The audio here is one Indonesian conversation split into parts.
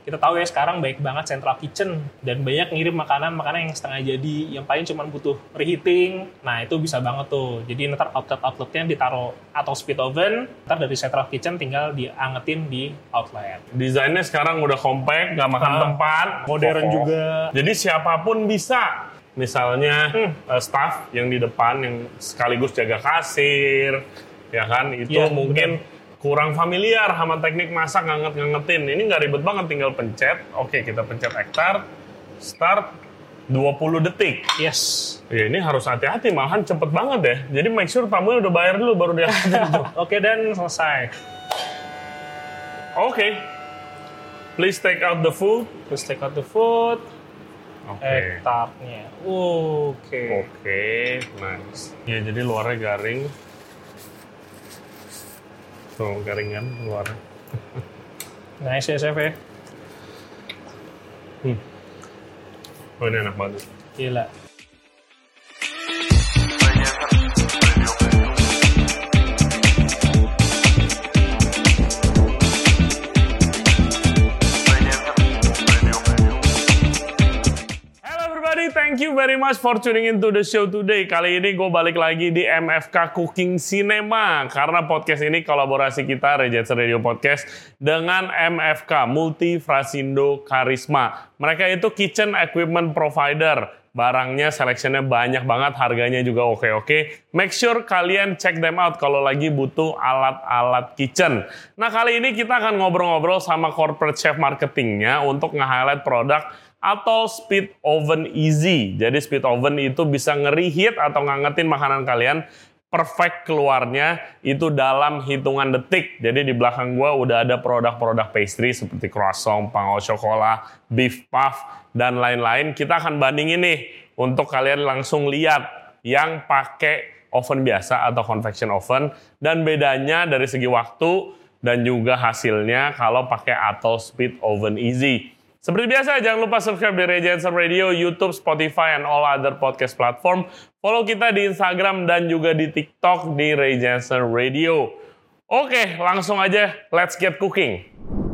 kita tahu ya sekarang baik banget central kitchen dan banyak ngirim makanan-makanan yang setengah jadi yang paling cuma butuh reheating. Nah itu bisa banget tuh. Jadi ntar outlet-outletnya ditaruh atau speed oven, ntar dari central kitchen tinggal diangetin di outlet. Desainnya sekarang udah compact, nggak makan Ah, tempat, modern juga. Jadi siapa pun bisa. Misalnya Hmm. eh, staff yang di depan yang sekaligus jaga kasir, ya kan? Itu Iya, mungkin kurang familiar sama teknik masak nganget-ngangetin. Ini nggak ribet banget, tinggal pencet. Oke, kita pencet ektar, start 20 detik. Yes. Ya ini harus hati-hati, malahan cepet banget ya. Jadi make sure tamunya udah bayar dulu baru dia. Oke dan selesai. Oke. Please take out the food. Terus take out the food, Oke. ektarnya. Oke. Oke, nice. Ya jadi luarnya garing. Tuh garing kan luarnya. Nice ya chef ya. Oh ini enak banget. Gila. Everybody, thank you very much for tuning into the show today. Kali ini gue balik lagi di MFK Cooking Cinema karena podcast ini kolaborasi kita Regency Radio Podcast dengan MFK Multi Frasindo Karisma. Mereka itu kitchen equipment provider. Barangnya, seleksinya banyak banget, harganya juga oke-oke. Make sure kalian check them out kalau lagi butuh alat-alat kitchen. Nah kali ini kita akan ngobrol-ngobrol sama corporate chef marketingnya untuk nge-highlight produk atau speed oven easy. Jadi speed oven itu bisa nge-reheat atau ngangetin makanan kalian perfect keluarnya itu dalam hitungan detik. Jadi di belakang gua udah ada produk-produk pastry seperti croissant, pangau coklat, beef puff, dan lain-lain. Kita akan bandingin nih untuk kalian langsung lihat yang pakai oven biasa atau convection oven dan bedanya dari segi waktu dan juga hasilnya kalau pakai atau speed oven easy. Seperti biasa, jangan lupa subscribe di Regency Radio, YouTube, Spotify, and all other podcast platform. Follow kita di Instagram dan juga di TikTok di Regency Radio. Oke, langsung aja, let's get cooking.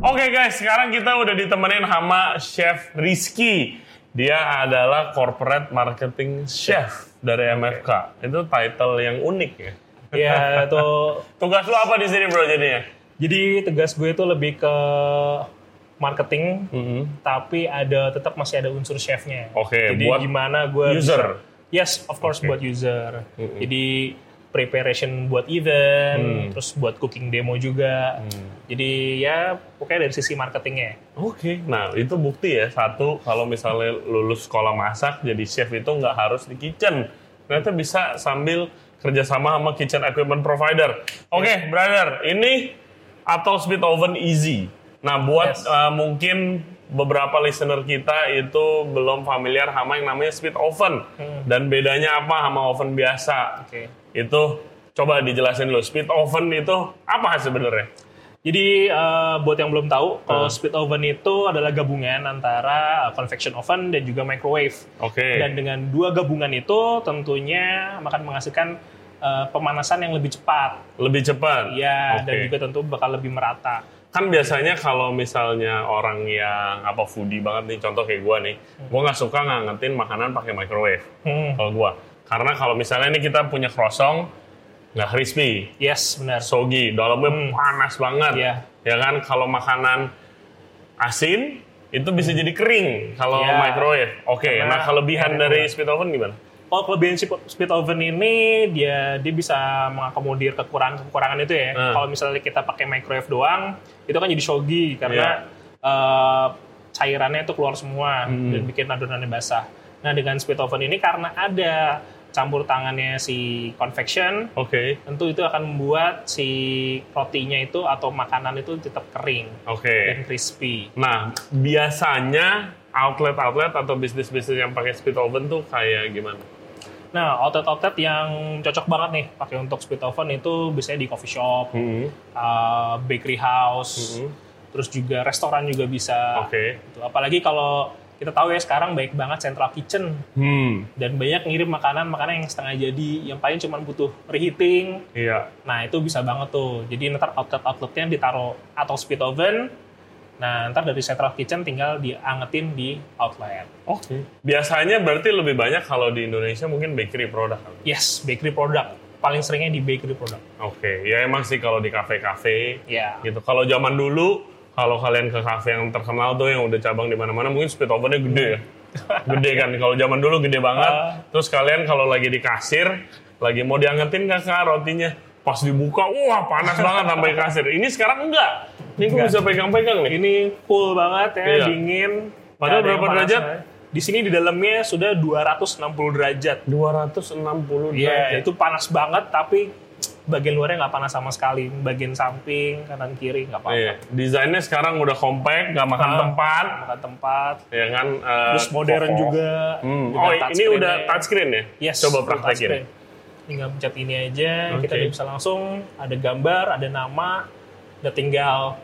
Oke guys, sekarang kita udah ditemenin sama Chef Rizky. Dia adalah Corporate Marketing Chef dari MFK. Itu title yang unik ya. Ya tuh. Tugas lu apa di sini bro jadinya? Jadi tugas gue itu lebih ke marketing, Mhm. tapi ada tetap masih ada unsur chefnya. Oke, Jadi buat gimana gue user. bisa- yes, of course Oke. buat user. Mm-mm. Jadi preparation buat event, Hmm. terus buat cooking demo juga. Jadi ya pokoknya dari sisi marketingnya. Oke, nah itu bukti ya satu kalau misalnya lulus sekolah masak jadi chef itu nggak harus di kitchen, ternyata bisa sambil kerjasama sama kitchen equipment provider. Oke, brother, ini atau speed oven easy. Nah, buat Yes. uh, mungkin beberapa listener kita itu belum familiar sama yang namanya speed oven Hmm. dan bedanya apa sama oven biasa. Oke. Itu coba dijelasin dulu. Speed oven itu apa sebenarnya? Jadi eh, buat yang belum tahu, kalau Hmm. speed oven itu adalah gabungan antara convection oven dan juga microwave. Oke. Dan dengan dua gabungan itu tentunya akan menghasilkan eh, pemanasan yang lebih cepat. Lebih cepat. Ya, dan Oke. juga tentu bakal lebih merata. Kan biasanya kalau misalnya orang yang apa foodie banget nih contoh kayak gua nih gua nggak suka ngangetin makanan pakai microwave Hmm. kalau gua karena kalau misalnya ini kita punya croissant nggak crispy Yes, benar. soggy dalamnya Hmm. panas banget Iya. ya kan kalau makanan asin itu bisa jadi kering kalau Iya. microwave oke Karena nah kelebihan dari speed oven gimana Kalau kelebihan speed- speed oven ini dia dia bisa mengakomodir kekurangan-kekurangan itu ya. Hmm. Kalau misalnya kita pakai microwave doang, itu kan jadi Iya. karena eh, cairannya itu keluar semua Hmm. dan bikin adonannya basah. Nah dengan speed oven ini karena ada campur tangannya si convection, oke tentu itu akan membuat si rotinya itu atau makanan itu tetap kering oke dan crispy. Nah, biasanya outlet-outlet atau bisnis-bisnis yang pakai speed oven tuh kayak gimana? Nah, outlet-outlet yang cocok banget nih pakai untuk speed oven itu biasanya di coffee shop, Hmm. uh, bakery house, Mhm. terus juga restoran juga bisa. Oke. Gitu. Apalagi kalau kita tahu ya sekarang baik banget central kitchen Hmm. dan banyak ngirim makanan-makanan yang setengah jadi yang paling cuma butuh reheating. Iya. Nah, itu bisa banget tuh. Jadi ntar outlet-outletnya ditaruh atau speed oven, Nah, ntar dari central kitchen tinggal diangetin di outlet. Oke. Biasanya berarti lebih banyak kalau di Indonesia mungkin bakery produk. Yes, bakery product. Paling seringnya di bakery product. Oke, ya emang sih kalau di kafe-kafe Ya. gitu. Kalau zaman dulu, kalau kalian ke kafe yang terkenal tuh yang udah cabang di mana-mana, mungkin speed ovennya gede ya. gede kan. Kalau zaman dulu gede banget. Ah. Terus kalian kalau lagi di kasir, lagi mau diangetin nggak kak rotinya? Pas dibuka, wah panas banget sampai kasir. Ini sekarang enggak. Ini gue bisa pegang-pegang nih. Ini cool banget ya, Iya. dingin. Padahal berapa derajat? ya. Di sini di dalamnya sudah 260 derajat. 260 Iya, derajat. itu panas banget tapi bagian luarnya nggak panas sama sekali. Bagian samping, kanan kiri nggak apa-apa. Iya. Desainnya sekarang udah compact, nggak makan Ah. tempat, Makan tempat. ya kan? eh, Terus modern kokoh. juga. Hmm. dengan Oh, ini udah touchscreen ya? Yes, Coba praktekin. Tinggal pencet ini aja, kita Oke. udah bisa langsung ada gambar, ada nama, udah tinggal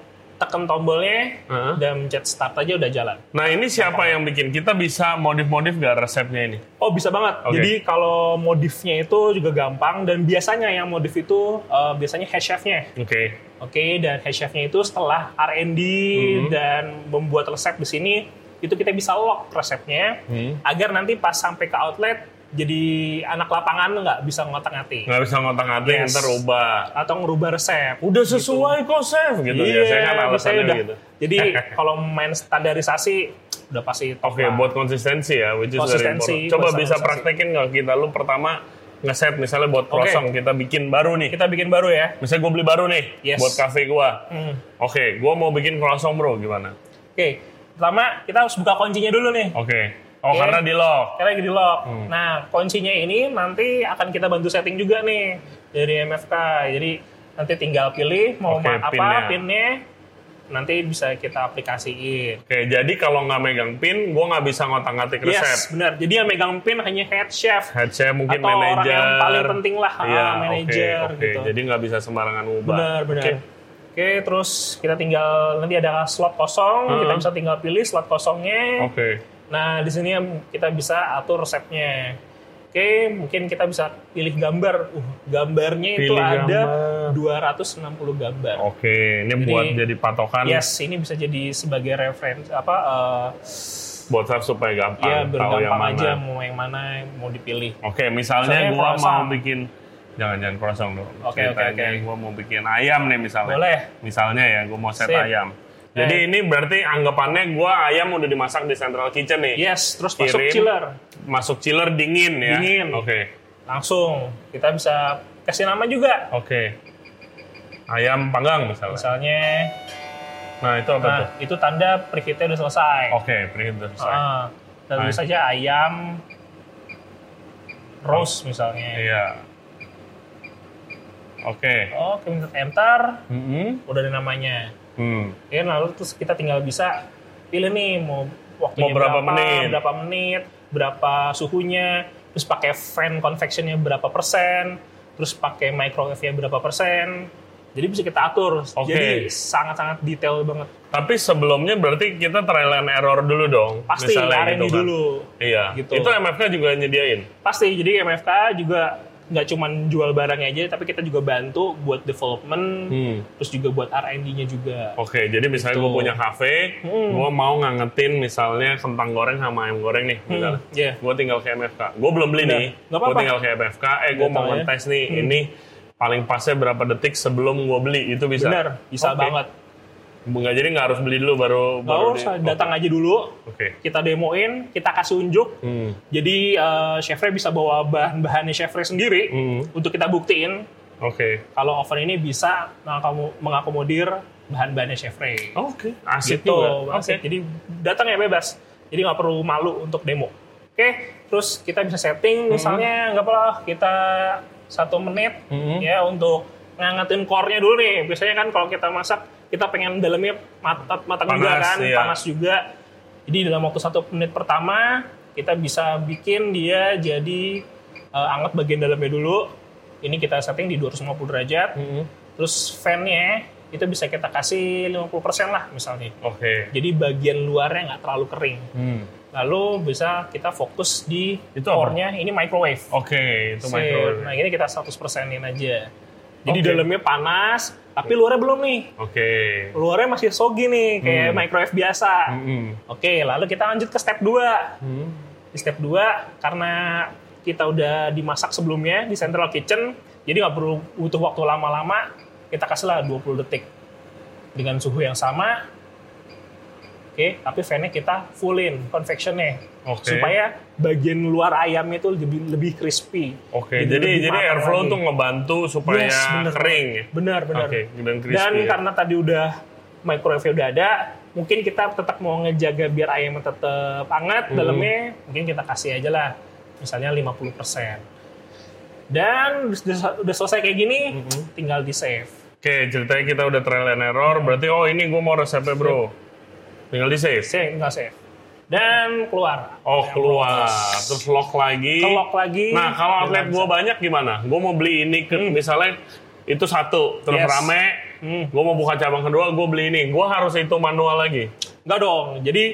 tekan tombolnya Heeh. dan pencet start aja udah jalan. Nah ini siapa yang bikin? Kita bisa modif-modif gak resepnya ini? Oh bisa banget. Oke. Jadi kalau modifnya itu juga gampang dan biasanya yang modif itu eh, biasanya head chef-nya. Oke. Oke, dan head chef-nya itu setelah R&D Mhm. dan membuat resep di sini, itu kita bisa lock resepnya Hmm. agar nanti pas sampai ke outlet jadi anak lapangan nggak bisa ngotak-ngatik Nggak bisa ngotak-ngatik, Yes. ntar ubah. atau ngerubah resep. Udah sesuai kok, Chef. Gitu Iya, ya. Saya kan biasanya alasannya udah. gitu. Jadi kalau main standarisasi udah pasti Oke, lah. buat konsistensi ya, which is very Konsistensi, important. Coba bisa praktekin nggak kita? Lu pertama ngeset misalnya buat Oke. croissant, kita bikin baru nih. kita bikin baru ya. Misalnya gue beli baru nih, Yes. buat cafe gua. Hmm. Oke, gua mau bikin croissant bro, gimana? Oke, pertama kita harus buka kuncinya dulu nih. Oke. Oh, karena di lock. Kita lagi di lock. Hmm. Nah, kuncinya ini nanti akan kita bantu setting juga nih dari MFK. Jadi nanti tinggal pilih mau ma- apa pinnya. pinnya. Nanti bisa kita aplikasiin. Oke, jadi kalau nggak megang pin, gua nggak bisa ngotak-ngatik resep. Yes, benar. Jadi yang megang pin hanya head chef Head chef mungkin atau orang manajer. yang paling penting lah, ah, Iya, manajer oke, oke. gitu. Jadi nggak bisa sembarangan ubah. Benar, benar. Oke. Oke, terus kita tinggal nanti ada slot kosong, kita Hmm. bisa tinggal pilih slot kosongnya. Oke. Nah, di sini kita bisa atur resepnya. Oke, mungkin kita bisa pilih gambar. Uh, gambarnya itu Pilih ada gambar. 260 gambar. Oke, ini Jadi- buat jadi patokan Yes, ini bisa jadi sebagai referensi apa eh, buat chef supaya gampang ya tahu yang mana. aja mau yang mana mau dipilih. Oke, misalnya Misalnya gua croissant. mau bikin jangan jangan croissant dong. Oke, oke, oke. Gua mau bikin ayam nih misalnya. Boleh. Misalnya ya, gua mau set Sip. ayam. Jadi Eh. ini berarti anggapannya gua ayam udah dimasak di central kitchen nih. Yes, terus masuk Kirim. chiller. Masuk chiller dingin ya. Dingin. Oke. Langsung kita bisa kasih nama juga. Oke. Ayam panggang misalnya. Misalnya, Nah, itu apa nah tuh? itu tanda preheatnya udah selesai. Oke, preheat udah selesai. Ah, dan Nice. tulis saja ayam roast misalnya. Iya. Oke. Oke, minta enter, Mm-mm. udah ada namanya. Hmm. Ya, lalu terus kita tinggal bisa pilih nih mau waktunya Mau berapa menit? berapa menit, berapa suhunya, terus pakai fan convectionnya berapa persen, terus pakai microwave-nya berapa persen. Jadi bisa kita atur. Oke. Jadi sangat-sangat detail banget. Tapi sebelumnya berarti kita trial and error dulu dong. Pasti misalnya R&D gitu kan. dulu. Iya. Gitu. Itu MFK juga nyediain. Pasti. Jadi MFK juga nggak cuma jual barangnya aja, tapi kita juga bantu buat development, Hmm. terus juga buat R&D-nya juga. Oke, jadi misalnya Gitu. gue punya kafe, Hmm. gue mau ngangetin misalnya kentang goreng sama ayam goreng nih, misalnya. Hmm, iya. Gue tinggal ke MFK. Gue belum beli Udah, nih. Gue tinggal ke MFK. Eh, gue mau ya. ngetes nih. Ini paling pasnya berapa detik sebelum gue beli itu bisa. Bener, bisa Oke. banget. Nggak jadi nggak harus beli dulu baru. Nggak baru usah, di- datang aja dulu, Oke. kita demoin, kita kasih unjuk. Hmm. Jadi eh, chefnya bisa bawa bahan-bahannya chefnya sendiri Hmm. untuk kita buktiin Oke. kalau oven ini bisa mengakomo- mengakomodir bahan-bahannya chefnya. Oke. Asik gitu, juga. asik. Oke. Jadi datang ya bebas. Jadi nggak perlu malu untuk demo. Oke, terus kita bisa setting misalnya nggak apa kita satu menit Hmm. ya untuk ngangetin core-nya dulu nih. Biasanya kan kalau kita masak kita pengen dalamnya matang, matang juga Panas, kan, iya. panas juga. Jadi dalam waktu satu menit pertama kita bisa bikin dia jadi eh, anget bagian dalamnya dulu. Ini kita setting di 250 derajat. Hmm. Terus fan-nya itu bisa kita kasih 50% lah misalnya. Oke. Jadi bagian luarnya nggak terlalu kering. Hmm. Lalu bisa kita fokus di Itu core-nya ini microwave. Oke, itu Sip. microwave. Nah ini kita 100%in aja. Jadi Oke. dalamnya panas, tapi luarnya belum nih. Oke. Luarnya masih soggy nih, kayak Hmm. microwave biasa. Mm-mm. Oke, lalu kita lanjut ke step 2. Hmm. Di step 2, karena kita udah dimasak sebelumnya di central kitchen, jadi nggak perlu butuh waktu lama-lama, kita kasihlah 20 detik. Dengan suhu yang sama, oke, tapi fan-nya kita fullin, convection-nya. Oke. Supaya bagian luar ayamnya itu lebih, lebih crispy. Oke, Jadi jadi jadi matang airflow lagi. tuh ngebantu supaya Yes, bener. kering ya. Benar, benar. Oke, dan crispy. Dan ya. karena tadi udah microwave udah ada, mungkin kita tetap mau ngejaga biar ayamnya tetap hangat Hmm. dalamnya, mungkin kita kasih aja lah, misalnya 50%. Dan udah, udah selesai kayak gini, Hmm. tinggal di save. Oke, ceritanya kita udah trial and error, berarti oh ini gue mau resepnya bro. Tinggal di save. Save, tinggal save. Dan keluar. Oh keluar, terus lock lagi. Kelok lagi. Nah kalau outlet gue banyak gimana? Gue mau beli ini ke, misalnya itu satu, terus Yes. rame. Hmm. Gue mau buka cabang kedua, gue beli ini. Gue harus itu manual lagi. Enggak dong. Jadi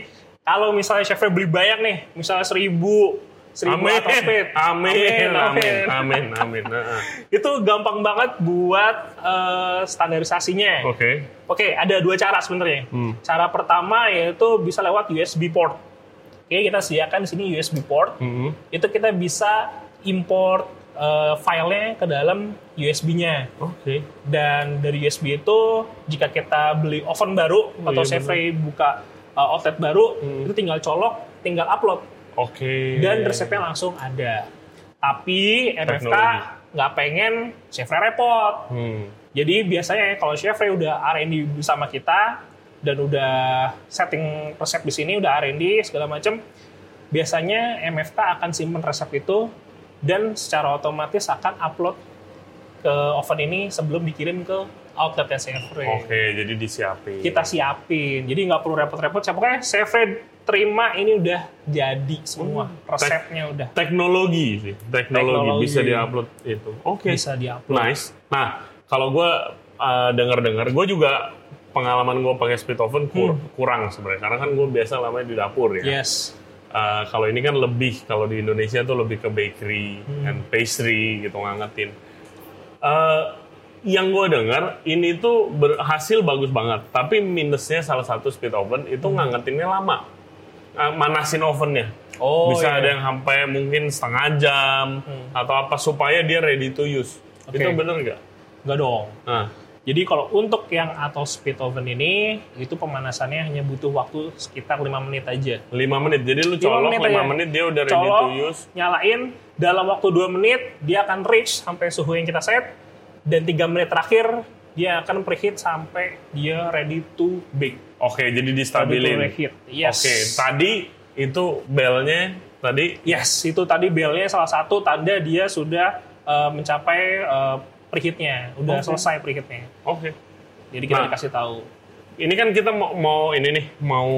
kalau misalnya chefnya beli banyak nih, misalnya seribu, seribu Amin, atau speed. amin, amin, amin, amin. Nah, Itu gampang banget buat eh, standarisasinya. Oke. Oke, ada dua cara sebenarnya. Hmm. Cara pertama yaitu bisa lewat USB port. Oke, kita sediakan di sini USB port. Mhm. Itu kita bisa import eh, filenya ke dalam USB-nya. Oke. Dan dari USB itu jika kita beli oven baru Oh, atau iya, Chevrolet buka eh, outlet baru, Hmm. itu tinggal colok, tinggal upload Oke. dan resepnya langsung ada. Tapi MFK nggak pengen Chevrolet repot. Hmm. Jadi biasanya kalau Chevrolet udah R&D bersama kita dan udah setting resep di sini, udah R&D segala macam, biasanya MFK akan simpen resep itu dan secara otomatis akan upload ke oven ini sebelum dikirim ke outletnya Chevrolet. Oke, jadi disiapin. Kita siapin, jadi nggak perlu repot-repot. Pokoknya Chevrolet terima ini udah jadi semua resepnya udah teknologi sih, teknologi, Teknologi. bisa diupload itu. Oke. bisa diupload. Nice. Nah, kalau gue uh, dengar-dengar, gue juga pengalaman gue pakai split oven kur- kurang sebenarnya, karena kan gue biasa lamanya di dapur ya. Yes. Uh, kalau ini kan lebih, kalau di Indonesia tuh lebih ke bakery and pastry gitu ngangetin. Uh, yang gue dengar ini tuh berhasil bagus banget, tapi minusnya salah satu split oven itu ngangetinnya lama, Uh, manasin ovennya. Oh, Bisa iya. ada yang sampai mungkin setengah jam atau apa supaya dia ready to use. Oke. Itu bener nggak? Nggak dong. Nah, Jadi kalau untuk yang atau speed oven ini, itu pemanasannya hanya butuh waktu sekitar 5 menit aja. 5 menit. Jadi lu colok menit 5 aja. menit dia udah ready Colok, to use. nyalain, dalam waktu 2 menit, dia akan reach sampai suhu yang kita set, dan 3 menit terakhir, dia akan preheat sampai dia ready to bake. Oke, jadi Ready to distabilin. reheat. Yes. Oke, tadi itu belnya tadi Yes, itu tadi belnya salah satu tanda dia sudah eh, mencapai eh, preheatnya. Udah Oke. selesai preheatnya. Oke. Jadi kita Nah. dikasih tahu. Ini kan kita mau, mau ini nih, mau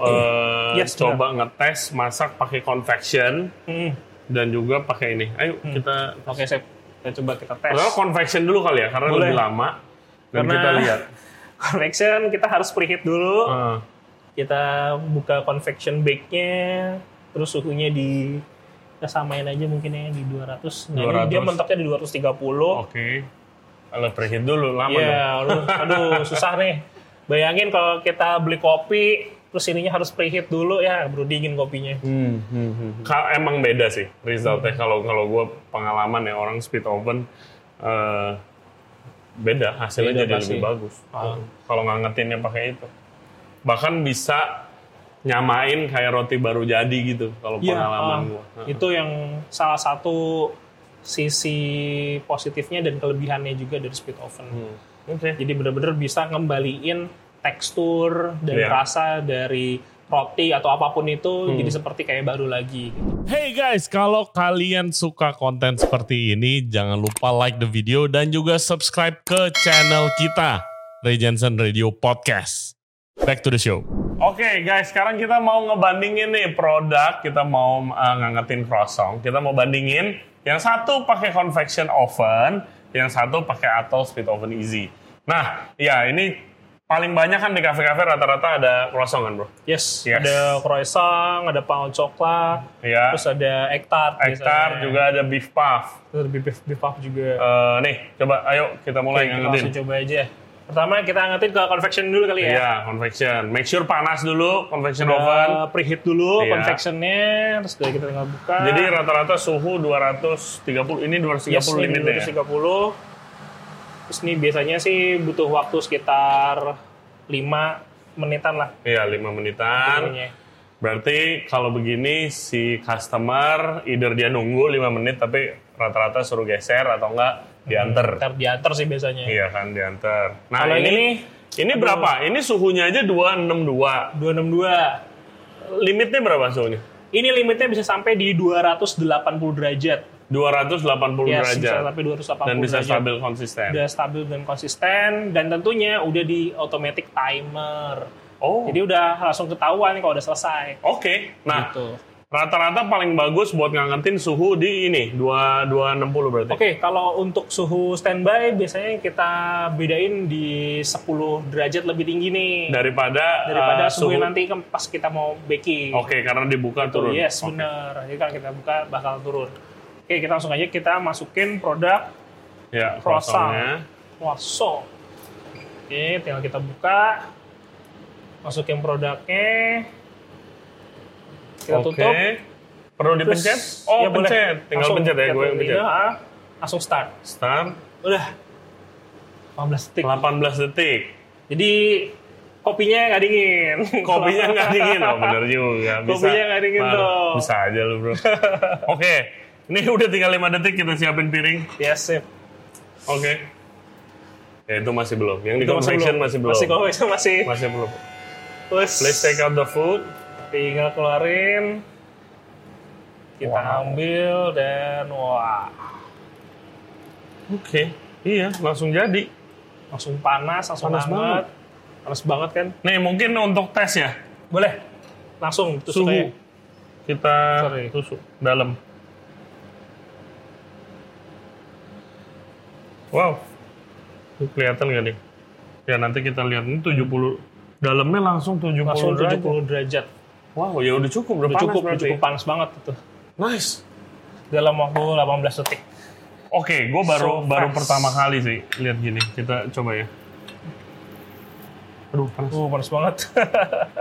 eh, Yes, coba ngetes masak pakai convection Hmm. dan juga pakai ini. Ayo kita Oke, saya, saya coba kita tes. Pertama convection dulu kali ya, karena Boleh. lebih lama. Dan Karena- kita lihat. Convection kita harus preheat dulu. Ah, Kita buka convection bake-nya, terus suhunya di kita samain aja mungkin ya di 200. Nah, ini 200. dia mentoknya di 230. Oke. Kalau preheat dulu lama dong. Iya, aduh, susah nih. Bayangin kalau kita beli kopi, terus ininya harus preheat dulu ya, baru dingin kopinya. Hmm, hmm, hmm. Ka- emang beda sih resultnya kalau kalau gue pengalaman ya orang speed oven eh, beda hasilnya Beda jadi pasti. lebih bagus Ah. kalau ngangetinnya pakai itu bahkan bisa nyamain kayak roti baru jadi gitu kalau Iya, pengalaman ah, gue itu yang salah satu sisi positifnya dan kelebihannya juga dari speed oven. Hmm. oke Jadi benar-benar bisa ngembaliin tekstur dan Iya. rasa dari roti atau apa pun itu jadi seperti kayak baru lagi. Gitu. Hey guys, kalau kalian suka konten seperti ini, jangan lupa like the video dan juga subscribe ke channel kita, Ray Jensen Radio Podcast. Back to the show. Oke guys, sekarang kita mau ngebandingin nih produk, kita mau uh, ngangetin croissant, kita mau bandingin yang satu pakai convection oven, yang satu pakai Atoll Speed Oven Easy. Nah, ya ini paling banyak kan di kafe-kafe rata-rata ada croissant kan bro? Yes, Yes. ada croissant, ada pound coklat, Iya. terus ada egg tart, Hektar biasanya. juga ada beef puff. terus beef, beef, beef puff juga. Eh, nih, coba ayo kita mulai Oke, kita ngangetin. langsung coba aja. Pertama kita angetin ke convection dulu kali ya. Iya, convection. Make sure panas dulu convection Udah oven. preheat dulu Iya. convectionnya, terus dari kita tinggal buka. Jadi rata-rata suhu 230, ini 230 yes, ini limitnya ya? 230. Terus ini biasanya sih butuh waktu sekitar 5 menitan lah. Iya, 5 menitan. Berarti kalau begini si customer either dia nunggu 5 menit tapi rata-rata suruh geser atau enggak diantar. Ntar diantar sih biasanya. Iya kan diantar. Nah Kalau ini, ini, ini berapa? Ini suhunya aja 262. 262. Limitnya berapa suhunya? Ini limitnya bisa sampai di 280 derajat. 280 Yes, derajat. bisa sampai 280 Dan bisa derajat. stabil konsisten. Udah stabil dan konsisten dan tentunya udah di automatic timer. Oh, Jadi udah langsung ketahuan nih kalau udah selesai. oke. Nah, Gitu. rata-rata paling bagus buat ngangetin suhu di ini, 2, 260 berarti. Oke, kalau untuk suhu standby biasanya kita bedain di 10 derajat lebih tinggi nih Daripada, daripada uh, suhu nanti pas kita mau baking. Oke, karena dibuka Tuh, turun. Yes, Oke. bener. Jadi kalau kita buka bakal turun. Oke, kita langsung aja kita masukin produk Ya, Croissant. croissant. Oke, tinggal kita buka. Masukin produknya. Kita Oke. tutup. Perlu dipencet? Terus- oh, ya, boleh. pencet. Tinggal Langsung pencet ya, gue yang pencet. ah. langsung start. Start. Udah. 15 detik. 18 detik. Jadi kopinya nggak dingin. Kopinya nggak dingin, oh bener juga. Bisa, Kopinya nggak dingin tuh. Bisa aja lu bro. Oke, ini udah tinggal 5 detik kita siapin piring. Yes, sip. Oke. Ya itu masih belum. Yang di Itu convection masih belum. Masih convection masih. Masih belum. Terus Please take out the food. tinggal keluarin. Kita Wow. ambil dan wah, Oke. Iya, langsung jadi. langsung panas, langsung Panas hangat. banget. Panas banget kan? Nih mungkin untuk tes ya. Boleh. Langsung tusuk Suhu. aja. Kita Sorry. tusuk dalam. Wow. Kelihatan gak nih? Ya nanti kita lihat ini 70 dalamnya langsung 70 Langsung derajat. 70 derajat. Wow, ya udah cukup, udah, Udah panas cukup, udah cukup panas banget itu. Nice. Dalam waktu 18 detik. Oke, gue baru So baru fast. pertama kali sih lihat gini. Kita coba ya. Aduh, panas. Uh, panas banget.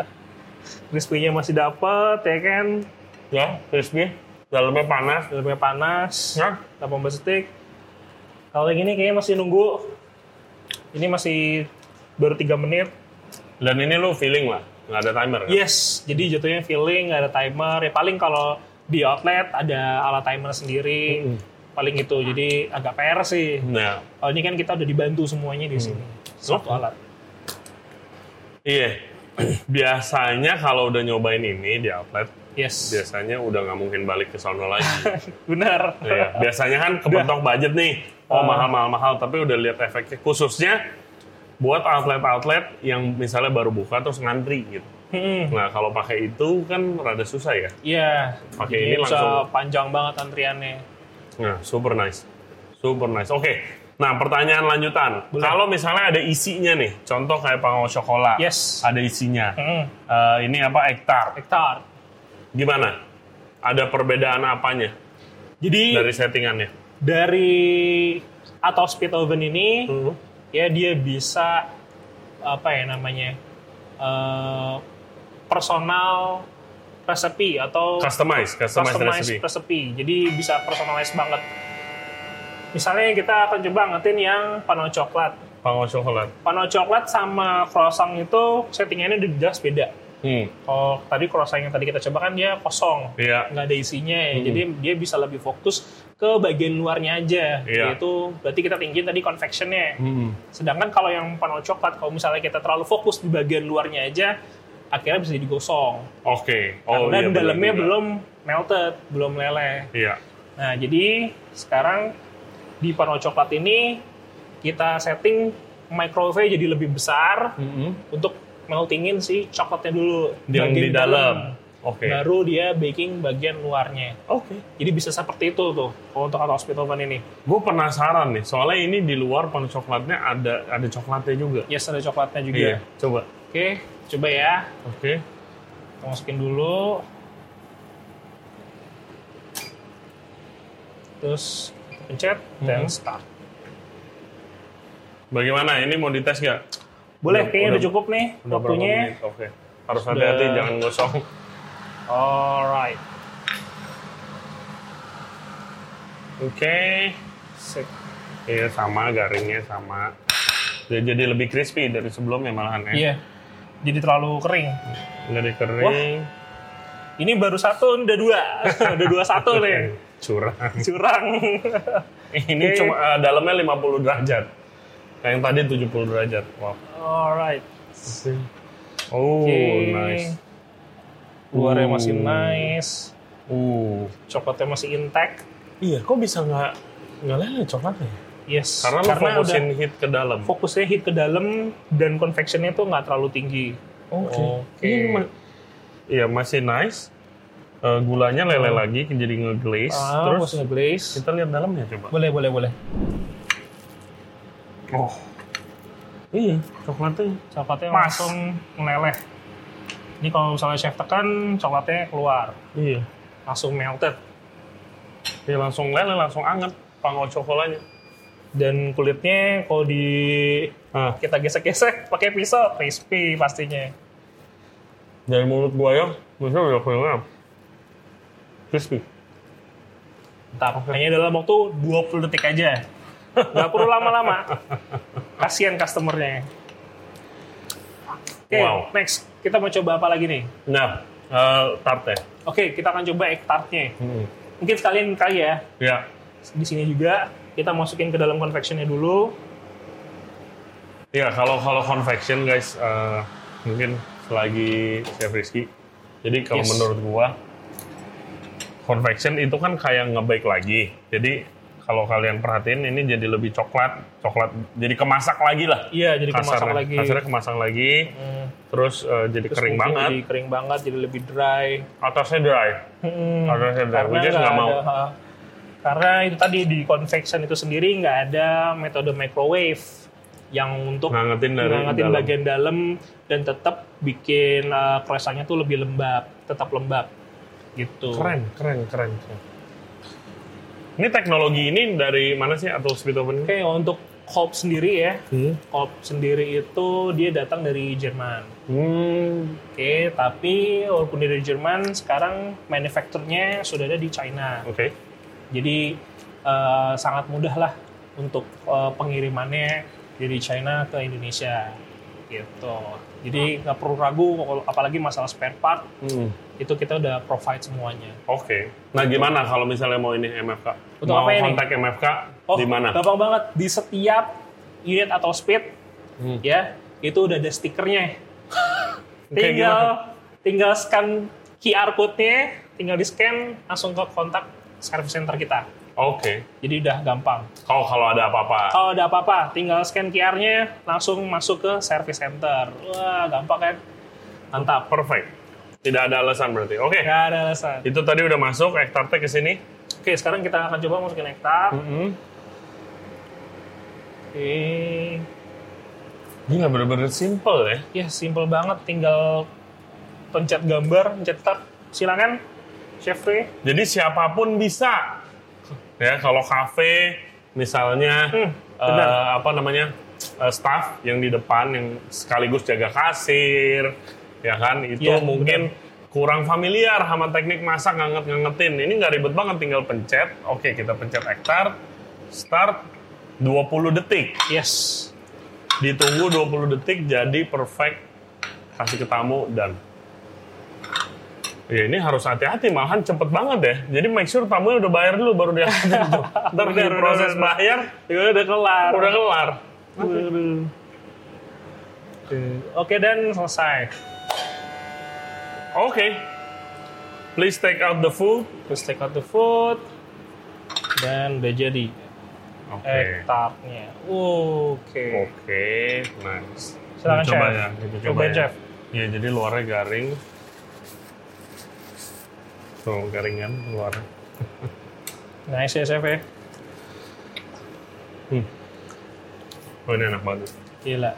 Crispy-nya masih dapet, ya kan? Ya, crispy. Dalamnya panas. Dalamnya panas. Ya. 18 detik. Kalau yang ini kayaknya masih nunggu. Ini masih baru 3 menit. Dan ini lu feeling lah, nggak ada timer kan? Yes, jadi jatuhnya feeling, nggak ada timer. Ya paling kalau di outlet ada alat timer sendiri. Paling itu, jadi agak PR sih. Nah, Kalau ini kan kita udah dibantu semuanya di sini. Satu Oke. alat. iya. Biasanya kalau udah nyobain ini di outlet, Yes, biasanya udah nggak mungkin balik ke sono lagi. benar. Iya, biasanya kan kepentok budget nih. Oh Ah. mahal-mahal-mahal, tapi udah lihat efeknya. Khususnya buat outlet-outlet yang misalnya baru buka terus ngantri gitu. Hmm, Nah kalau pakai itu kan rada susah ya. Iya, Pakai Jadi ini langsung. panjang banget antriannya. Nah super nice, super nice. Oke, nah pertanyaan lanjutan. Boleh. Kalau misalnya ada isinya nih, contoh kayak pangau coklat, Yes. ada isinya. Hmm, Eh, ini apa hektar? hektar. Gimana? Ada perbedaan apanya Jadi dari settingannya? Dari atau speed oven ini Hmm. ya dia bisa apa ya namanya eh, personal recipe atau Customize, customize, customized recipe. recipe. Jadi bisa personalize banget. Misalnya kita akan coba ngetin yang pano coklat. Pangau coklat. Pano coklat sama croissant itu settingannya udah jelas beda. Hmm. Kalau tadi croissant yang tadi kita coba kan dia kosong, Iya. nggak ada isinya ya. Hmm. Jadi dia bisa lebih fokus ke bagian luarnya aja. Iya. Yaitu berarti kita tinggiin tadi confectionnya. Hmm. Sedangkan kalau yang pano coklat, kalau misalnya kita terlalu fokus di bagian luarnya aja, akhirnya bisa jadi gosong. Oke. Oh Karena iya. dalamnya juga. belum melted, belum meleleh. Iya. Nah, jadi sekarang di pano coklat ini kita setting microwave jadi lebih besar Hmm. untuk meltingin si coklatnya dulu. Yang di dalam. Oke. baru dia baking bagian luarnya. Oke. Jadi bisa seperti itu tuh untuk auto split oven ini. Gue penasaran nih, soalnya ini di luar pan coklatnya ada ada coklatnya juga. Yes, ada coklatnya juga. Iya. Coba. Oke, coba ya. Oke. Kita masukin dulu. Terus pencet dan Mhm. start. Bagaimana? Ini mau dites nggak? Boleh, Udah- kayaknya udah udah- cukup nih Udah waktunya. Oke. Harus Sudah. hati-hati, jangan gosong. Alright. Oke. Sip. Iya sama, garingnya sama. Dia jadi lebih crispy dari sebelumnya malahan ya. Iya. Jadi terlalu kering. Jadi kering. Ini baru satu, ini udah dua. udah dua satu nih. Curang. Curang. Ini Oke. cuma eh, dalamnya 50 derajat. Yang tadi 70 derajat. Wow. Alright. Oh, Oke. nice. Luarnya Uh. masih nice. Uh. Coklatnya masih intact. Iya, kok bisa nggak nggak lele coklatnya? Yes. Karena lo fokusin heat ke dalam. fokusnya hit ke dalam dan convectionnya tuh nggak terlalu tinggi. Oke. Ini ma- Iya masih nice. Eh, gulanya lele lagi jadi ngeglaze. Ah, Terus masih glaze. kita lihat dalamnya coba. Boleh, boleh, boleh. Oh. Iya, coklatnya. Coklatnya Pas. langsung meleleh. Ini kalau misalnya chef tekan, coklatnya keluar. Iya. Langsung melted. Dia langsung lele, langsung anget pangau cokolanya. Dan kulitnya kalau di Ah, kita gesek-gesek pakai pisau, crispy pastinya. dari mulut gua ya, bisa udah keluar. Crispy. Bentar, hanya dalam waktu 20 detik aja. Nggak perlu lama-lama. Kasihan customernya. Oke, Wow. next. Kita mau coba apa lagi nih? Nah, eh tarte. Oke, kita akan coba egg tartnya. Hmm. Mungkin sekalian kali ya, Ya, di sini juga kita masukin ke dalam convectionnya dulu. ya kalau kalau convection guys, eh, mungkin selagi Chef Rizky. Jadi kalau Yes. menurut gua, convection itu kan kayak nge-bake lagi. Jadi kalau kalian perhatiin ini jadi lebih coklat, coklat jadi kemasak lagi lah. Iya, jadi kemasak kasarnya. lagi. Kasarnya kemasak lagi, Hmm, terus eh, jadi terus kering banget. Jadi kering banget, jadi lebih dry. Atasnya dry. Hmm, Atasnya dry. karena Which is nggak mau. ada, karena itu tadi di convection itu sendiri nggak ada metode microwave yang untuk Ngangetin dari ngangetin dalam. bagian dalam dan tetap bikin uh, tuh lebih lembab, tetap lembab gitu. Keren, keren, keren. keren. Ini teknologi ini dari mana sih atau speed oven? Oke, untuk Kolb sendiri ya, Hmm. Kolb sendiri itu dia datang dari Jerman. Hmm. Oke, tapi walaupun dari Jerman, sekarang manufacturnya sudah ada di China. Oke. Jadi eh, sangat mudah lah untuk eh, pengirimannya dari China ke Indonesia gitu. Jadi nggak perlu ragu, apalagi masalah spare part Hmm. Itu kita udah provide semuanya. Oke. Nah, gimana kalau misalnya mau ini MFK? Untuk mau apa ini? kontak MFK Oh, di mana? gampang banget di setiap unit atau speed Hmm. ya itu udah ada stikernya. Tinggal gimana? tinggal scan QR code-nya, tinggal di scan langsung ke kontak service center kita. Oke. Jadi udah gampang. Kalau kalau ada apa-apa. Kalau ada apa-apa, tinggal scan QR-nya, langsung masuk ke service center. Wah, gampang kan? Mantap. Perfect. Tidak ada alasan berarti. Oke. Gak ada alasan. Itu tadi udah masuk Ektarte ke sini. Oke, sekarang kita akan coba masukin nektar. Hmm. Oke. Gila bener-bener simple ya. Ya, simple banget. Tinggal pencet gambar, pencet tab. Silakan, Chef Ray. Jadi siapa pun bisa. Ya, kalau kafe misalnya Hmm, benar. apa namanya? eh, staff yang di depan yang sekaligus jaga kasir, ya kan? Itu Iya, mungkin kurang familiar sama teknik masak nganget-ngangetin. Ini nggak ribet banget tinggal pencet. Oke, kita pencet hektar. Start 20 detik. Yes. Ditunggu 20 detik jadi perfect. Kasih ke tamu dan Ya ini harus hati-hati, malahan cepet banget ya. Jadi make sure tamunya udah bayar dulu baru dia Ntar di Benar, benar, proses bayar Ya udah kelar. udah kelar. Oke. Oke, dan selesai. Oke. Please take out the food. Terus take out the food. Dan udah jadi. Oke. Egg tartnya. Oke. Oke, nice. Silakan, coba Chef. ya, kita coba Cobain, ya. Chef. Ya, jadi luarnya garing. Tuh garing kan keluar. Nice ya, chef ya. Hmm. Oh ini enak banget. Gila.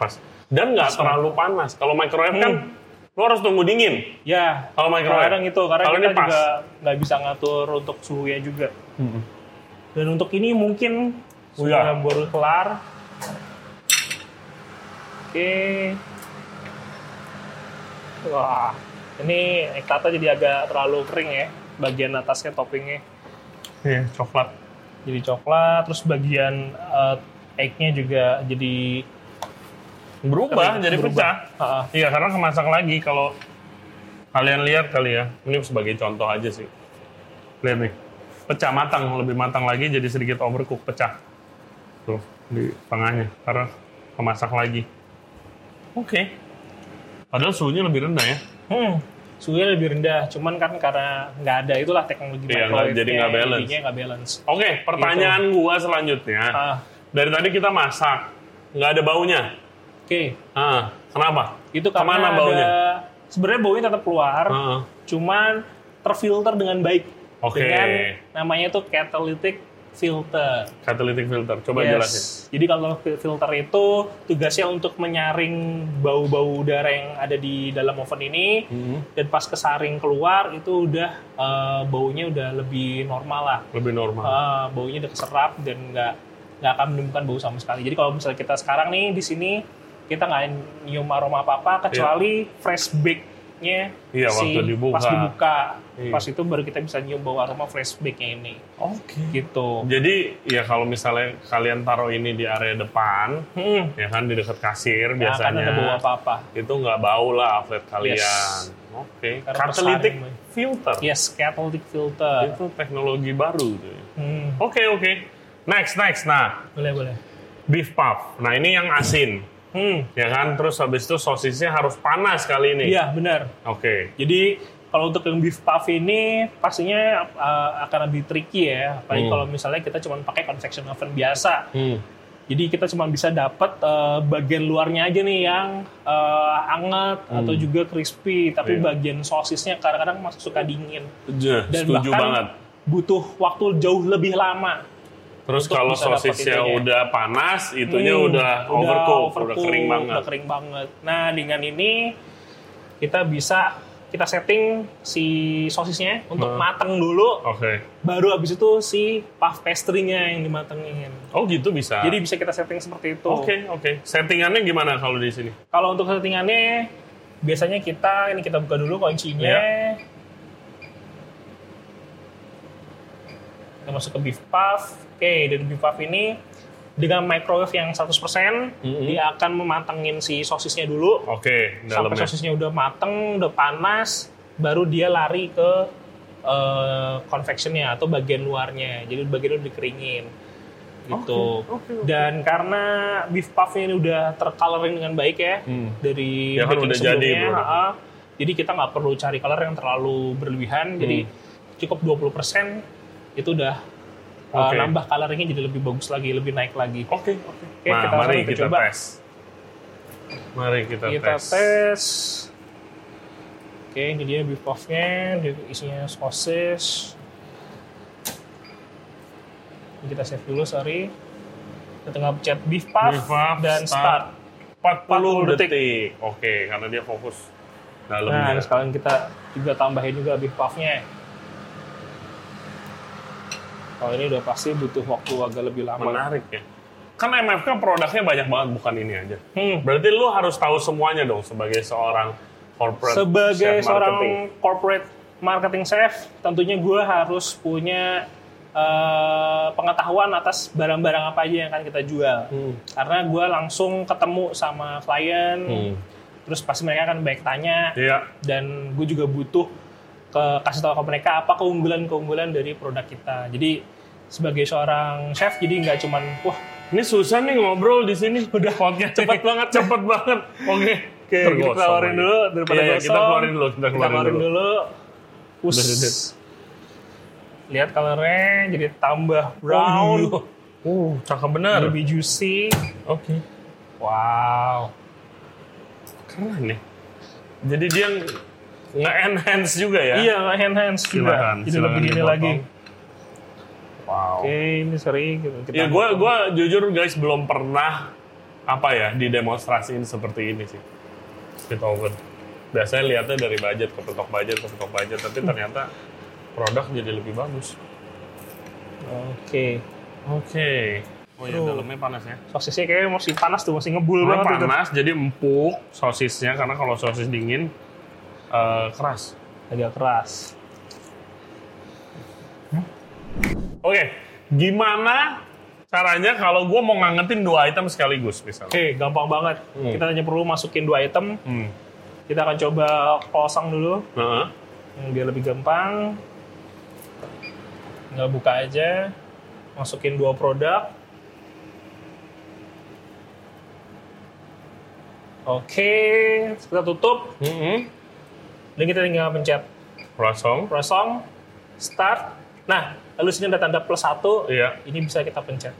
Pas. Dan nggak terlalu panas. Kalau microwave kan lo harus tunggu dingin. Ya, Kalau microwave. kadang itu karena Kalau kita juga nggak bisa ngatur untuk suhunya juga. Dan untuk ini mungkin Oh, sudah iya. baru kelar. Oke. Wah, ini ektata jadi agak terlalu kering ya. Bagian atasnya toppingnya Iya, coklat. jadi coklat, terus bagian eh, egg-nya juga jadi Berubah kering, jadi berubah. pecah. Iya, karena kemasak lagi. Kalau kalian lihat kali ya, ini sebagai contoh aja sih. Lihat nih, pecah matang, lebih matang lagi jadi sedikit overcook, pecah. Tuh, di tengahnya, karena kemasak lagi. Oke. Padahal suhunya lebih rendah ya. Hmm, suhunya lebih rendah. Cuman kan karena nggak ada itulah teknologi Iya, microwave jadi nggak balance. balance. Oke, pertanyaan gua selanjutnya. Ah, Dari tadi kita masak, nggak ada baunya. Oke, Ah, kenapa? itu karena Ke mana ada baunya? sebenarnya baunya tetap keluar, Ah, cuman terfilter dengan baik Oke. dengan namanya itu catalytic filter. catalytic filter. Coba Yes. jelasin. Jadi kalau fil- filter itu tugasnya untuk menyaring bau-bau udara yang ada di dalam oven ini Mhm. dan pas kesaring keluar itu udah eh, baunya udah lebih normal lah. Lebih normal. Ah, baunya udah keserap dan nggak nggak akan menimbulkan bau sama sekali. Jadi kalau misalnya kita sekarang nih di sini kita nggak nyium aroma apa-apa kecuali fresh bake-nya Iya, waktu dibuka. pas dibuka. Iya. Pas itu baru kita bisa nyium bau aroma fresh bake-nya ini. Oke. Gitu. Jadi ya kalau misalnya kalian taruh ini di area depan, Hmm, ya kan di dekat kasir nggak akan biasanya, ada bau apa-apa. itu nggak bau lah outlet kalian. Yes. Oke. Karena Catalytic filter. Yes, catalytic filter. Itu teknologi baru ya. Hmm, Oke oke. Next next. Nah boleh boleh. beef puff. Nah ini yang asin, Hmm, ya kan. Terus habis itu sosisnya harus panas kali ini. iya benar. Oke. Jadi kalau untuk yang beef puff ini pastinya uh, akan lebih tricky ya. Apalagi Hmm. kalau misalnya kita cuma pakai convection oven biasa. Hmm. Jadi kita cuma bisa dapat uh, bagian luarnya aja nih yang uh, anget atau juga crispy, tapi Hmm. Iya. bagian sosisnya kadang-kadang masih suka dingin Je, dan setuju bahkan banget. butuh waktu jauh lebih lama. Terus kalau sosisnya itunya. udah panas, itunya Hmm, udah, overcook, udah overcook, kering banget. udah kering banget. Nah dengan ini kita bisa kita setting si sosisnya untuk Hmm. mateng dulu, Oke. baru habis itu si puff pastry-nya yang dimatengin. Oh gitu bisa. Jadi bisa kita setting seperti itu. Oke oke. Settingannya gimana kalau di sini? Kalau untuk settingannya biasanya kita ini kita buka dulu kuncinya. Iya. Kita masuk ke beef puff. Oke, dari beef puff ini dengan microwave yang 100%, Mhm. dia akan mematengin si sosisnya dulu. Oke, Sampai dalamnya. sosisnya udah mateng, udah panas, baru dia lari ke eh, convectionnya atau bagian luarnya. Jadi bagian udah dikeringin. Gitu. Oke, oke, oke. Dan karena beef puffnya ini udah tercoloring dengan baik ya, Hmm. dari Ya kan baking udah jadi ha-ha. jadi kita nggak perlu cari color yang terlalu berlebihan. Jadi Hmm. cukup 20% itu udah uh, Oke. nambah coloringnya jadi lebih bagus lagi, lebih naik lagi. Oke oke. Oke, Nah, kita mari langsung kita coba. tes. Mari kita, Kita tes. tes. Oke, ini dia beef puff-nya, isinya sosis. Ini kita save dulu, sorry. Kita tinggal pencet beef puff, Beef puff, dan start. start. 40 detik. detik. Oke, karena dia fokus Nah, dalamnya. ini sekalian kita juga tambahin juga beef puff-nya. Kalau ini udah pasti butuh waktu agak lebih lama. Menarik ya. Kan MFK produknya banyak banget, bukan ini aja. Hmm. Berarti lu harus tahu semuanya dong sebagai seorang corporate Sebagai chef seorang marketing. corporate marketing chef, tentunya gue harus punya eh, pengetahuan atas barang-barang apa aja yang akan kita jual. Hmm. Karena gue langsung ketemu sama klien, Hmm. terus pasti mereka akan baik tanya, Iya. dan gue juga butuh ke kasih tahu ke mereka apa keunggulan-keunggulan dari produk kita. Jadi sebagai seorang chef, jadi nggak cuman wah Ini susah nih ngobrol di sini. Udah podcast cepet banget. cepet banget. Oke. Oke, kita Tergosong keluarin dulu daripada Iya, iya, kita keluarin dulu, kita keluarin, dulu. dulu. Us. Udah. Lihat colornya jadi tambah brown, Oh. Uh, cakep bener. lebih juicy. Oke. Wow. Keren nih. Jadi dia nge-enhance juga ya. Iya, enhance juga. Silakan, Jadi silakan lebih ini lagi. Wow. Oke, ini sering gitu. Kita Ya gue gua jujur guys belum pernah apa ya didemonstrasiin seperti ini sih speed oven. Biasanya lihatnya dari budget ke petok budget ke petok budget, tapi ternyata produk jadi lebih bagus. Oke. Oke. Oh iya Aduh. dalamnya panas ya. Sosisnya kayaknya masih panas tuh, masih ngebul Karena banget itu. panas jadi empuk sosisnya karena kalau sosis dingin eh, keras. Agak keras. Oke, gimana caranya kalau gue mau ngangetin dua item sekaligus misalnya? Oke, gampang banget. Hmm. Kita hanya perlu masukin dua item. Hmm. Kita akan coba kosong dulu, Heeh. yang biar lebih gampang. Tinggal buka aja. Masukin dua produk. Oke, kita tutup. Mm-mm. Dan kita tinggal pencet Kosong. kosong, start. Nah, lalu sini ada tanda plus satu. Iya. Ini bisa kita pencet.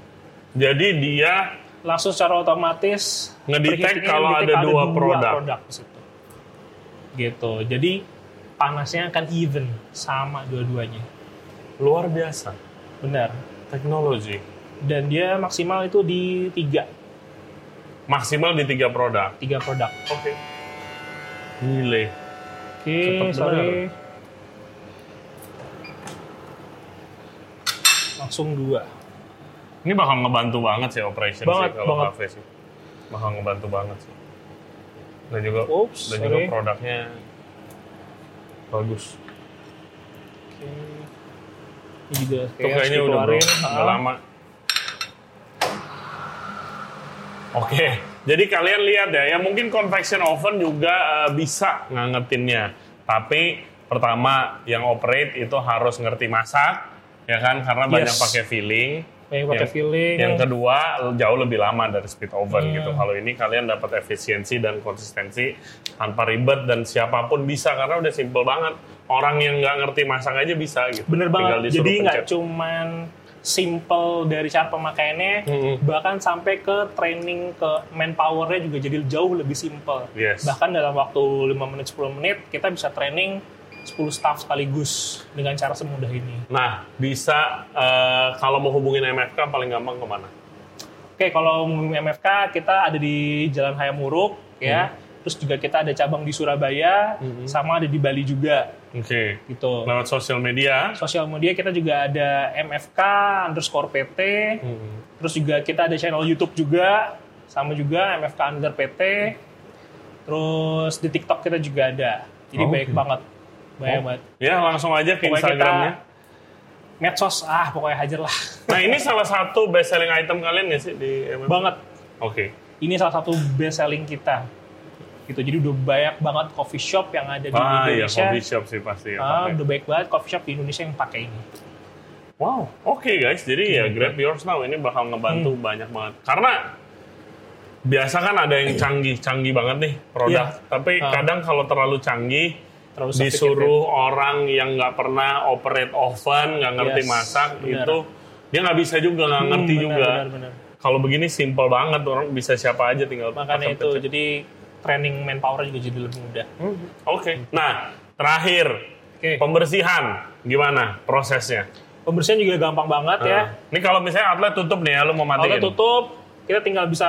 Jadi dia Langsung secara otomatis Ngedetect kalau ngedetect ada dua produk. di situ. Gitu. Jadi panasnya akan even sama dua-duanya. luar biasa. Benar. Teknologi. Dan dia maksimal itu di tiga, Maksimal di tiga produk. tiga produk. Oke. Gile. Oke, sorry. Langsung dua. Ini bakal ngebantu banget sih operation Banget, sih kalau banget. kafe sih. Bakal ngebantu banget sih. Dan juga Oops, dan juga sorry. produknya bagus. Oke. Ini juga Tuh kayaknya udah, bro. udah Ah. lama. Oke, jadi kalian lihat ya, ya mungkin convection oven juga eh, bisa ngangetinnya. Tapi pertama yang operate itu harus ngerti masak, ya kan? Karena banyak Yes. pakai filling. Yang pakai Yang- filling. Yang kedua jauh lebih lama dari speed oven Hmm. gitu. Kalau ini kalian dapat efisiensi dan konsistensi tanpa ribet dan siapa pun bisa karena udah simple banget. Orang yang nggak ngerti masak aja bisa gitu. Bener banget. Jadi nggak cuman simple dari cara pemakaiannya, Mm-mm. bahkan sampai ke training ke manpowernya juga jadi jauh lebih simple. Yes. Bahkan dalam waktu 5 menit 10 menit kita bisa training 10 staff sekaligus dengan cara semudah ini. Nah, bisa eh, kalau mau hubungin MFK paling gampang ke mana? Oke, kalau MFK kita ada di Jalan Hayamuruk ya. Hmm. Terus juga kita ada cabang di Surabaya, sama ada di Bali juga Oke. gitu. Lewat sosial media. Sosial media kita juga ada MFK underscore PT, Hmm. terus juga kita ada channel YouTube juga, sama juga MFK under PT. Terus di TikTok kita juga ada. Jadi Oh, baik oke. banget. Banyak Oh. banget. Ya, langsung aja ke Pokoknya Instagramnya. kita medsos, ah pokoknya hajar lah. Nah, ini salah satu best selling item kalian nggak sih di MFK? banget. Oke. Ini salah satu best selling kita. Gitu. Jadi udah banyak banget coffee shop yang ada di Ah, iya, Indonesia. coffee shop sih pasti ya. Ah, udah baik banget coffee shop di Indonesia yang pakai ini. Wow, oke guys. Jadi ya Hmm. grab yours now ini bakal ngebantu banyak banget. Karena biasa kan ada yang canggih-canggih banget nih produk. Iya. Tapi Ah. kadang kalau terlalu canggih Terlalu disuruh orang yang nggak pernah operate oven, nggak ngerti Yes, masak benar. itu dia nggak bisa juga nggak Hmm, ngerti benar, juga. benar, benar. Kalau begini simple banget orang bisa siapa aja tinggal Makanya itu, pencet-pencet. jadi training manpower juga jadi lebih mudah. Hmm, Oke. Nah terakhir Oke, pembersihan gimana prosesnya? pembersihan juga gampang banget ya. Nah, Ini kalau misalnya outlet tutup nih ya, lu mau matiin. Kalau tutup, kita tinggal bisa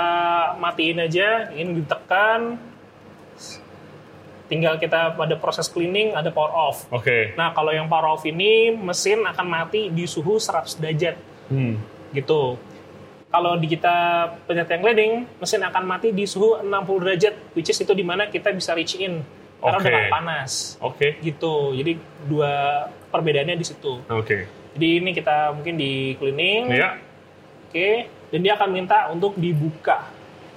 matiin aja, ini ditekan, tinggal kita pada proses cleaning ada power off. Oke. Nah, kalau yang power off ini mesin akan mati di suhu 100 derajat Hmm. gitu. Kalau di kita pencet yang gliding, mesin akan mati di suhu 60 derajat, which is itu di mana kita bisa reach in karena Oke. udah nggak panas Oke. gitu. Jadi dua perbedaannya di situ. Oke. Jadi ini kita mungkin di cleaning, Ya. oke, dan dia akan minta untuk dibuka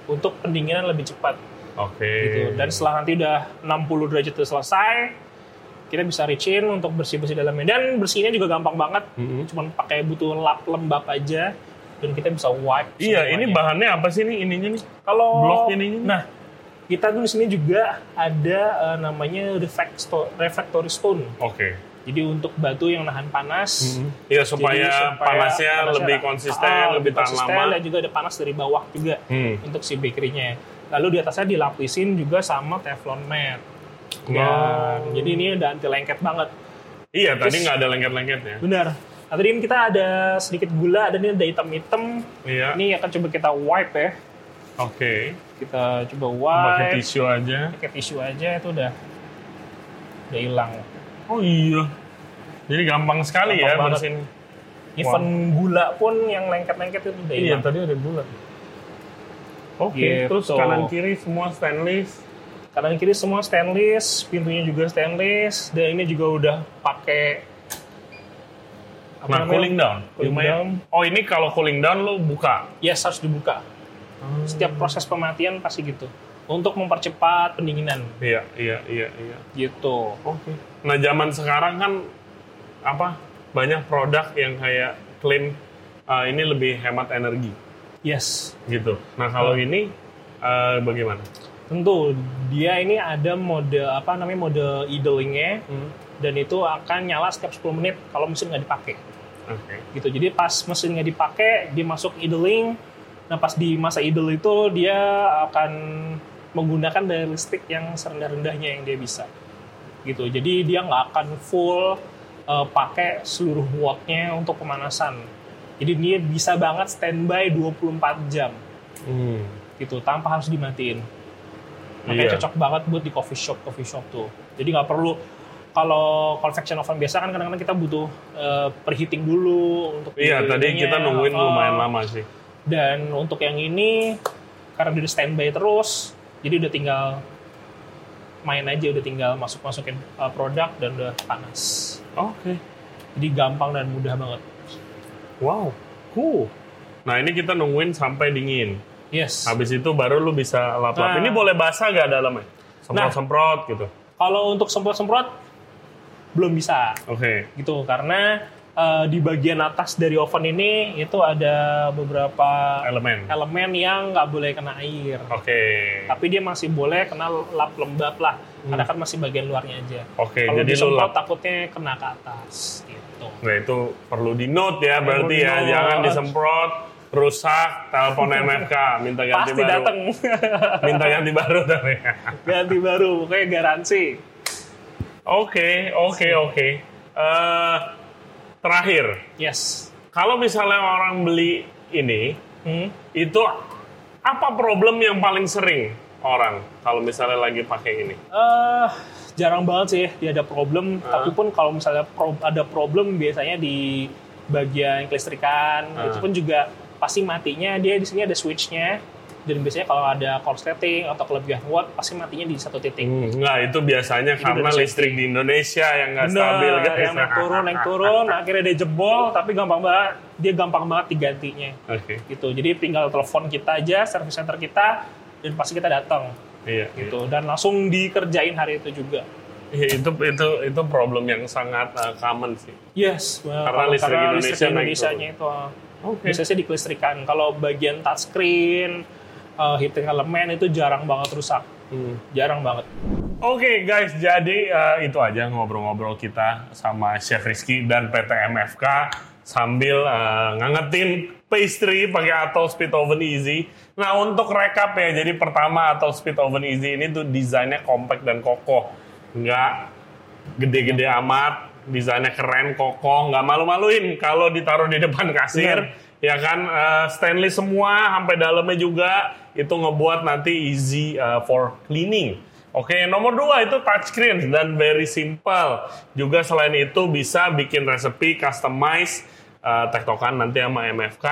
untuk pendinginan lebih cepat Oke. gitu. Dan setelah nanti udah 60 derajat itu selesai, kita bisa reach in untuk bersih-bersih dalamnya. Dan bersihnya juga gampang banget, Mhm. cuman pakai butuh lap lembab aja dan kita bisa wipe. Iya, semuanya. ini bahannya apa sih nih ininya nih? kalau blok ininya. Nah, kita tuh di sini juga ada eh, namanya reflecto- refractory stone. Oke. Jadi untuk batu yang nahan panas. Iya Jadi supaya, panasnya, lebih konsisten, ah, lebih tahan konsisten, lama. Dan juga ada panas dari bawah juga Hmm. untuk si bakery-nya. Lalu di atasnya dilapisin juga sama teflon mat. Dan jadi ini udah anti lengket banget. Iya, tadi Terus- nggak ada lengket-lengketnya. Benar. Nah, tadi kita ada sedikit gula, dan ini ada hitam-hitam. Iya. Ini akan coba kita wipe ya. Oke. Kita coba Pakai wipe. tisu aja. Pakai tisu aja itu udah udah hilang. Oh iya. Jadi gampang sekali Gampang ya bersihin. Even gula pun yang lengket-lengket itu udah Iya, hilang. tadi ada bulat. Oke, Gitu. terus kanan kiri semua stainless. Kanan kiri semua stainless, pintunya juga stainless, dan ini juga udah pakai apa Nah, namanya? cooling down. Cooling Lumayan. down. Oh, ini kalau cooling down lo buka. Yes, harus dibuka. Setiap proses pematian pasti gitu. Untuk mempercepat pendinginan Iya, iya, iya, iya. gitu. Oke. Nah, zaman sekarang kan apa? Banyak produk yang kayak klaim uh, ini lebih hemat energi Yes, gitu. Nah, kalau ini uh, bagaimana? tentu dia ini ada mode apa namanya mode idlingnya dan itu akan nyala setiap 10 menit kalau mesin nggak dipakai. Oke. gitu. Jadi pas mesin nggak dipakai, dia masuk idling. Nah pas di masa idle itu dia akan menggunakan daya listrik yang serendah-rendahnya yang dia bisa. Gitu. Jadi dia nggak akan full eh, pakai seluruh wattnya untuk pemanasan. Jadi dia bisa banget standby 24 jam Hmm. gitu tanpa harus dimatiin. Makanya Iya. cocok banget buat di coffee shop coffee shop tuh. Jadi nggak perlu kalau convection oven biasa kan kadang-kadang kita butuh eh, preheating dulu untuk Iya, tadi kita nungguin Oh. lumayan lama sih. Dan untuk yang ini karena dia udah standby terus, jadi udah tinggal main aja, udah tinggal masuk masukin uh, produk dan udah panas. Oke. Jadi gampang dan mudah banget. Wow. Cool. Nah, ini kita nungguin sampai dingin. Yes. Habis itu baru lu bisa lap-lap. Nah. Ini boleh basah gak dalamnya? Semprot-semprot gitu. Kalau untuk semprot-semprot belum bisa Oke. gitu karena uh, di bagian atas dari oven ini itu ada beberapa Elemen. elemen yang nggak boleh kena air. Oke. Tapi dia masih boleh kena lap lembab lah, karena kan masih bagian luarnya aja. Oke, Kalau jadi lu disemprot lap. takutnya kena ke atas gitu. Nah, itu perlu di note ya berarti ya. di-note. Jangan disemprot, rusak, telepon MFK, minta ganti Pasti baru. datang Minta ganti baru tapi. ganti baru, pokoknya garansi. Oke, oke, oke. Eh, terakhir, Yes. kalau misalnya orang beli ini, Hmm. itu apa problem yang paling sering orang kalau misalnya lagi pakai ini? Eh, jarang banget sih dia ada problem. Ah. Tapi pun kalau misalnya pro- ada problem biasanya di bagian kelistrikan Ah. itu pun juga pasti matinya dia di sini ada switchnya dan biasanya kalau ada korsleting atau kelebihan watt pasti matinya di satu titik. Hmm, Enggak, itu biasanya Itu karena listrik di Indonesia yang nggak stabil guys. yang naik turun, naik turun, akhirnya dia jebol, tapi gampang banget, dia gampang banget digantinya. Oke, Gitu, jadi tinggal telepon kita aja, service center kita, dan pasti kita datang. iya. Gitu, dan langsung dikerjain hari itu juga. iya. Itu itu itu problem yang sangat uh, common sih. Yes, Karena listrik Indonesia naik Indonesia-nya itu uh, Oke. biasanya di kelistrikan. Kalau bagian touchscreen, uh, heating elemen itu jarang banget rusak. Hmm. Jarang banget. Oke guys, jadi eh, itu aja ngobrol-ngobrol kita sama Chef Rizky dan PT MFK sambil eh, ngangetin pastry pakai Atoll Speed Oven Easy. Nah untuk recap ya, jadi pertama Atoll Speed Oven Easy ini tuh desainnya compact dan kokoh, nggak gede-gede amat, desainnya keren, kokoh, nggak malu-maluin kalau ditaruh di depan kasir. Ya kan, eh, stainless semua, sampai dalamnya juga, itu ngebuat nanti easy eh, for cleaning. Oke, nomor dua itu touchscreen dan very simple. Juga selain itu bisa bikin resepi, customize, uh, tektokan nanti sama MFK.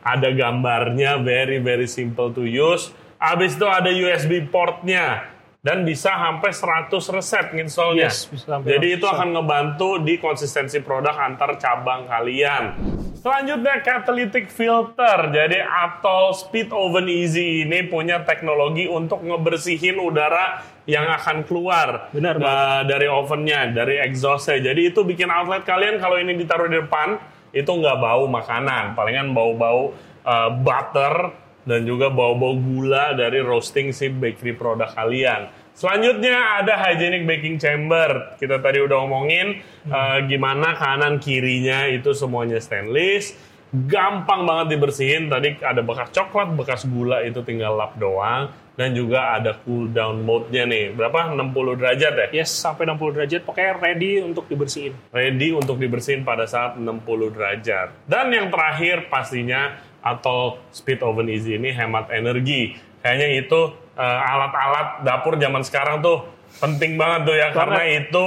Ada gambarnya, very very simple to use. Abis itu ada USB portnya dan bisa sampai 100 resep installnya. Yes, bisa Jadi itu 100 akan ngebantu di konsistensi produk antar cabang kalian. Selanjutnya catalytic filter. Jadi Atoll Speed Oven Easy ini punya teknologi untuk ngebersihin udara yang akan keluar Benar uh, dari ovennya, dari exhaustnya. Jadi itu bikin outlet kalian kalau ini ditaruh di depan itu nggak bau makanan, palingan bau-bau uh, butter dan juga bau-bau gula dari roasting si bakery produk kalian. Selanjutnya ada hygienic baking chamber. Kita tadi udah ngomongin uh, gimana kanan kirinya itu semuanya stainless. Gampang banget dibersihin. Tadi ada bekas coklat, bekas gula itu tinggal lap doang. dan juga ada cool down mode-nya nih. Berapa? 60 derajat ya? Yes, sampai 60 derajat. Pokoknya ready untuk dibersihin. Ready untuk dibersihin pada saat 60 derajat. Dan yang terakhir pastinya atau speed oven easy ini hemat energi. Kayaknya itu uh, alat-alat dapur zaman sekarang tuh penting banget tuh ya. Banget. Karena itu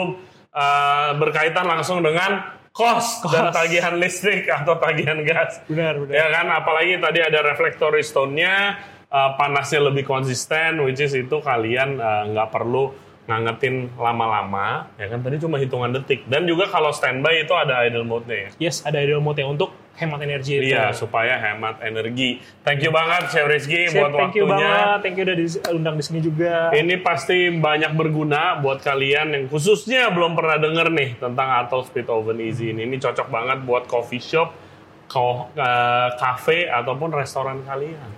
uh, berkaitan langsung dengan kos dan tagihan listrik atau tagihan gas. Benar, benar. Ya kan, apalagi tadi ada reflectory stone-nya, uh, panasnya lebih konsisten, which is itu kalian uh, nggak perlu ngangetin lama-lama, ya kan tadi cuma hitungan detik. Dan juga kalau standby itu ada idle mode-nya ya. Yes, ada idle mode untuk hemat energi itu. Iya, supaya hemat energi. Thank you banget Chef Rizky Sip, buat thank you waktunya. banget. Thank you udah diundang di sini juga. Ini pasti banyak berguna buat kalian yang khususnya belum pernah denger nih tentang Atos Speed Oven Easy ini. Ini cocok banget buat coffee shop, eh, cafe ataupun restoran kalian.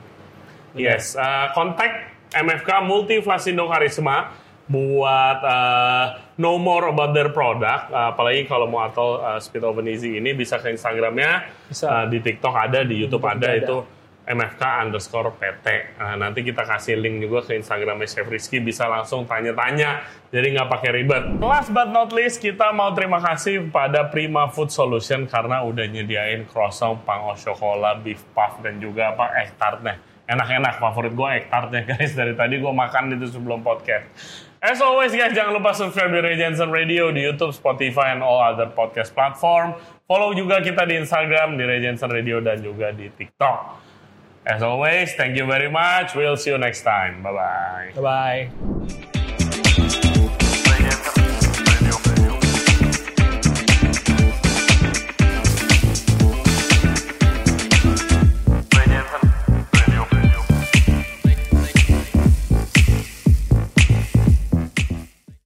Yes, eh, kontak MFK Multi Flasindo Karisma buat eh, know more about their product. Eh, apalagi kalau mau atau eh, Speed Oven Easy ini bisa ke Instagramnya, Bisa. Eh, di TikTok ada, di YouTube ada, ada. itu MFK underscore PT. Nah, nanti kita kasih link juga ke Instagramnya Chef Rizky, bisa langsung tanya-tanya, jadi nggak pakai ribet. Last but not least, kita mau terima kasih pada Prima Food Solution karena udah nyediain croissant, pang au chocolat, beef puff, dan juga apa egg tartnya. Enak-enak, favorit gue egg tartnya guys. Dari tadi gue makan itu sebelum podcast. As always guys, jangan lupa subscribe di Ray Jensen Radio di YouTube, Spotify, and all other podcast platform. Follow juga kita di Instagram di Ray Jensen Radio dan juga di TikTok. As always, thank you very much. We'll see you next time. Bye-bye. Bye-bye.